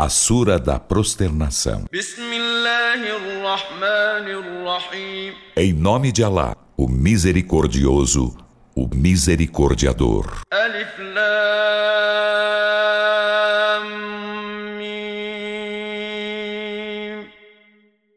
A Sura da Prosternação. Em nome de Alá, o Misericordioso, o Misericordiador. Alif, Lam, mim.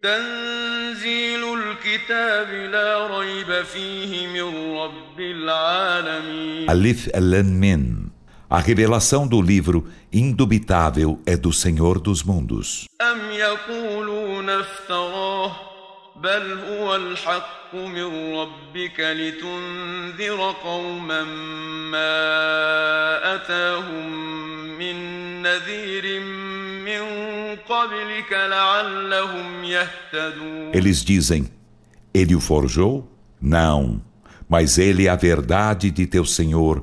Tanzilul kitab la rayba fihi min rabbil alamin. Alif, Lam, Mim. A revelação do livro indubitável é do Senhor dos mundos. بل هو الحق من ربك لتنذر قوما ما أتاهم من نذير من قبلك لعلهم يهتدون Eles dizem, ele o forjou? Não, mas ele é a verdade de teu Senhor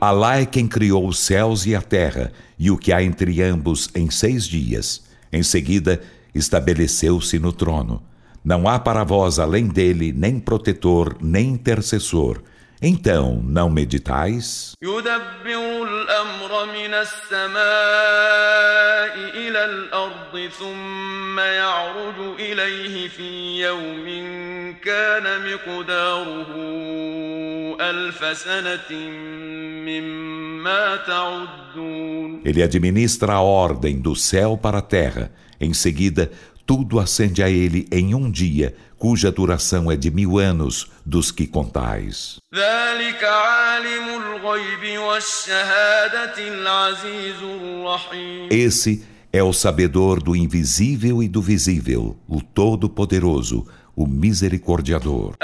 Alá é quem criou os céus e a terra e o que há entre ambos em seis dias. Em seguida, estabeleceu-se no trono. Não há para vós além dele nem protetor, nem intercessor. Então, não meditais? Ele administra a ordem do céu para a terra. Em seguida, tudo ascende a ele em um dia, cuja duração é de mil anos dos que contais. Esse é o sabedor do invisível e do visível, o Todo-Poderoso, o Misericordiador.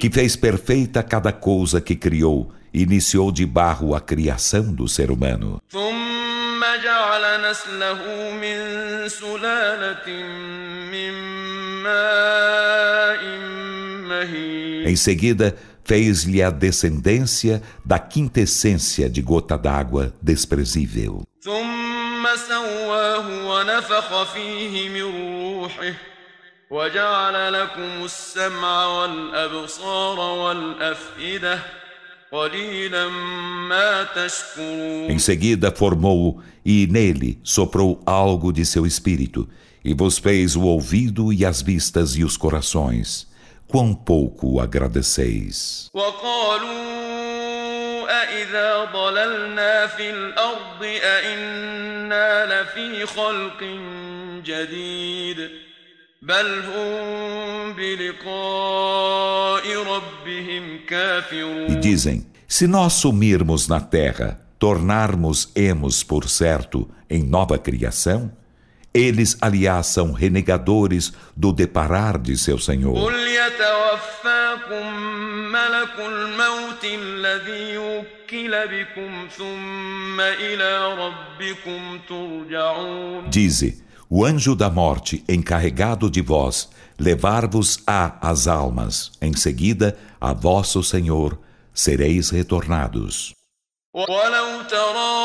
Que fez perfeita cada coisa que criou iniciou de barro a criação do ser humano. Em seguida, fez-lhe a descendência da quintessência de gota d'água desprezível. Em seguida formou-o e nele soprou algo de seu espírito, e vos fez o ouvido e as vistas e os corações Quão pouco agradeceis. أإذا ضللنا في الأرض أإنا لفي خلق جديد e dizem: Se nós sumirmos na terra, tornarmos-emos, por certo, em nova criação, eles, aliás, são renegadores do deparar de seu Senhor. Dize: o anjo da morte encarregado de vós levar-vos-á as almas, em seguida a vosso Senhor sereis retornados. ولو ترى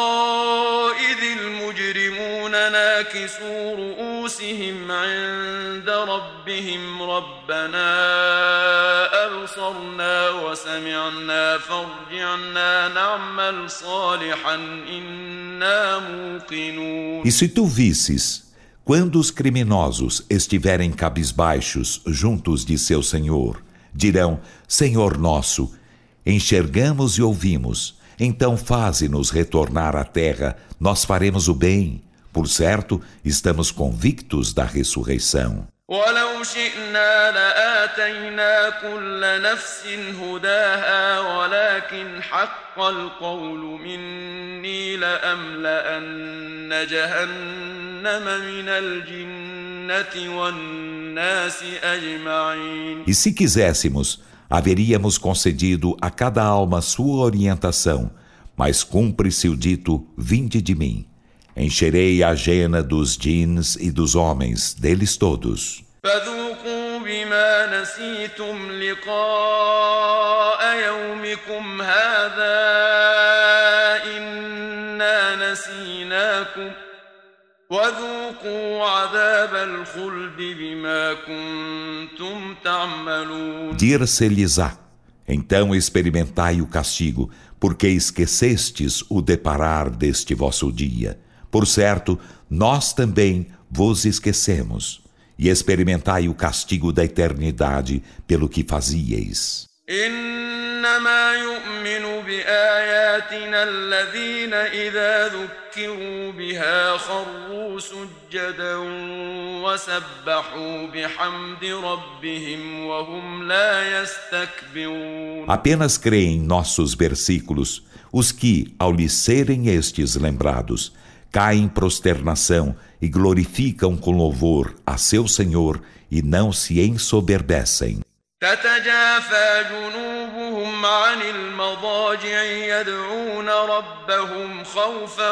إذ المجرمون ناكسوا رؤوسهم عند ربهم ربنا أبصرنا وسمعنا فارجعنا نعمل صالحا إنا موقنون E se tu visses Quando os criminosos estiverem cabisbaixos juntos de seu Senhor, dirão: Senhor nosso, enxergamos e ouvimos, então faze-nos retornar à terra, nós faremos o bem. Por certo, estamos convictos da ressurreição. ولو شئنا لآتينا كل نفس هداها ولكن حق القول مني لأملأن جهنم من الجن E se quiséssemos, haveríamos concedido a cada alma sua orientação, mas cumpre-se o dito: Vinde de mim. Encherei a jena dos jeans e dos homens, deles todos. Dir-se-lhes-á, então experimentai o castigo, porque esquecestes o deparar deste vosso dia. Por certo, nós também vos esquecemos, e experimentai o castigo da eternidade pelo que fazieis. إنما يؤمن بآياتنا الذين إذا ذكروا بها خروا سجدا وسبحوا بحمد ربهم وهم لا يستكبرون Apenas creem em nossos versículos os que, ao lhe serem estes lembrados, caem em prosternação e glorificam com louvor a seu Senhor e não se ensoberbecem. تتجافى جنوبهم عن المضاجع يدعون ربهم خوفا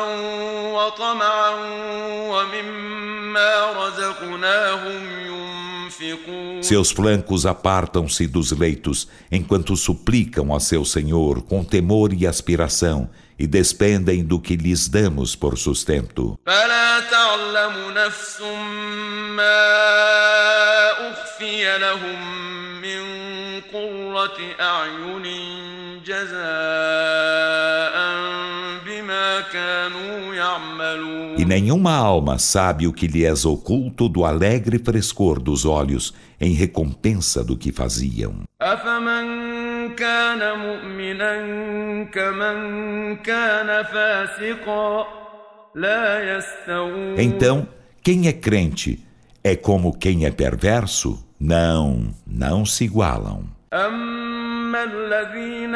وطمعا ومما رزقناهم ينفقون Seus flancos apartam-se dos leitos enquanto suplicam a seu Senhor com temor e aspiração e despendem do que lhes damos por sustento. فلا تعلم نفس ما أخفي لهم قرة أعين جزاء Nenhuma alma sabe o que lhe és oculto do alegre frescor dos olhos, em recompensa do que faziam. Então, quem é crente é como quem é perverso? Não, não se igualam. أما الذين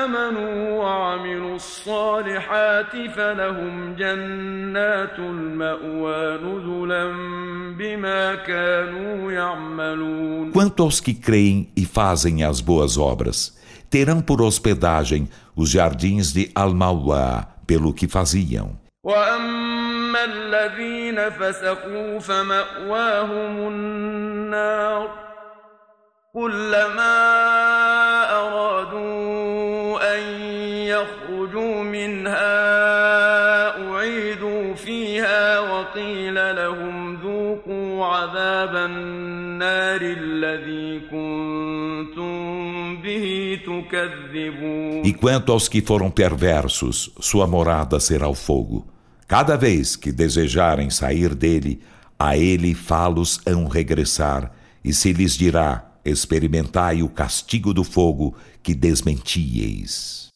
آمنوا وعملوا الصالحات فلهم جنات المأوى نزلا بما كانوا يعملون Quanto aos que creem e fazem as boas obras, terão por hospedagem os jardins de Al-Mawá, pelo que faziam. وأما الذين فسقوا فمأواهم النار كلما أرادوا أن يخرجوا منها أعيدوا فيها وقيل لهم ذوقوا عذاب النار الذي كنتم به تكذبون E quanto aos que foram perversos, sua morada será o fogo. Cada vez que desejarem sair dele, a ele falos hão regressar, e se lhes dirá, experimentai o castigo do fogo que desmentieis.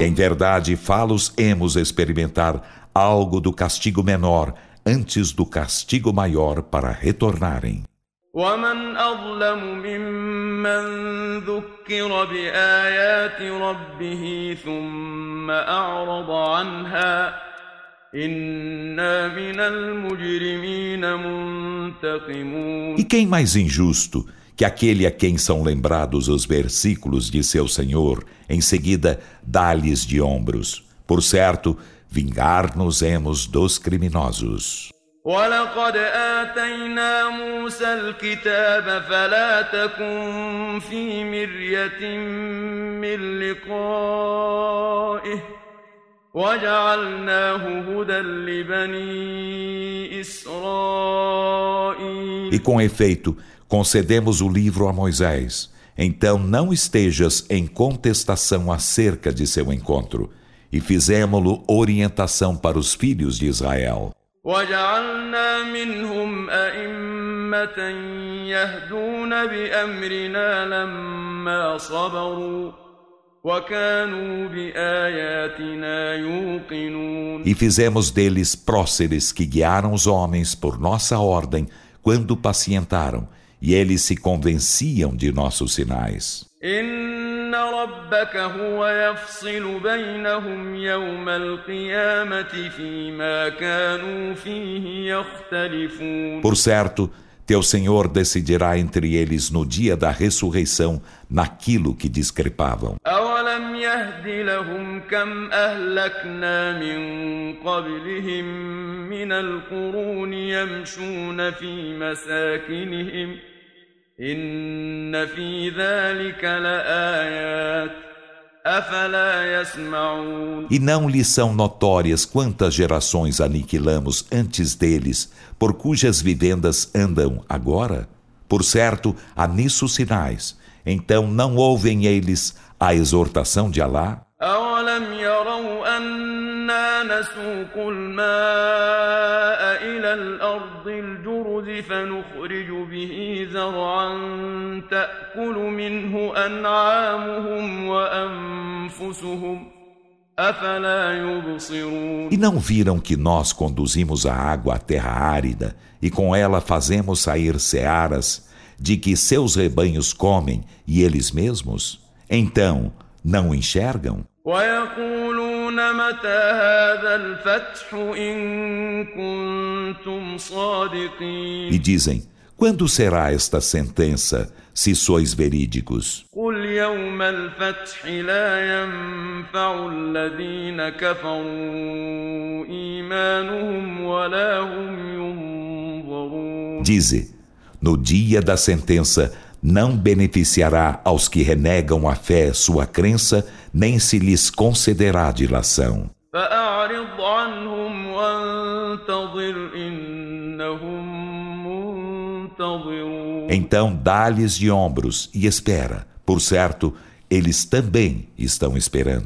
Em verdade, falos hemos experimentar algo do castigo menor antes do castigo maior para retornarem. ومن أظلم ممن ذكر بآيات ربه ثم أعرض عنها إنا من المجرمين منتقمون E quem mais injusto que aquele a quem são lembrados os versículos de seu Senhor, em seguida dá-lhes de ombros. Por certo, vingar-nos-emos dos criminosos. ولقد آتينا موسى الكتاب فلا تكن في مرية من لقائه وجعلناه هدى لبني إسرائيل E com efeito, concedemos o livro a Moisés. Então não estejas em contestação acerca de seu encontro. E fizemos-lo orientação para os filhos de Israel. وجعلنا منهم أئمة يهدون بأمرنا لما صبروا E fizemos deles próceres que guiaram os homens por nossa ordem quando pacientaram, e eles se convenciam de nossos sinais. إن ربك هو يفصل بينهم يوم القيامة فيما كانوا فيه يختلفون Por certo, teu Senhor decidirá entre eles no dia da ressurreição naquilo que discrepavam. أولم يهد لهم كم أهلكنا من قبلهم من القرون يمشون في مساكنهم ۖ إن في ذلك لآيات أفلا يسمعون E não lhes são notórias quantas gerações aniquilamos antes deles, por cujas vivendas andam agora? Por certo, há nisso sinais. Então não ouvem eles a exortação de Alá? أولم يروا أنا نسوق الماء إلى الأرض الجرز فنخرج به زرعا تأكل منه أنعامهم وأنفسهم أفلا يبصرون E não viram que nós conduzimos a água à terra árida e com ela fazemos sair searas de que seus rebanhos comem e eles mesmos? Então, não enxergam? E dizem: Quando será esta sentença, se sois verídicos? Dize: No dia da sentença, não beneficiará aos que renegam a fé sua crença, nem se lhes concederá dilação. Então dá-lhes de ombros e espera. Por certo, eles também estão esperando.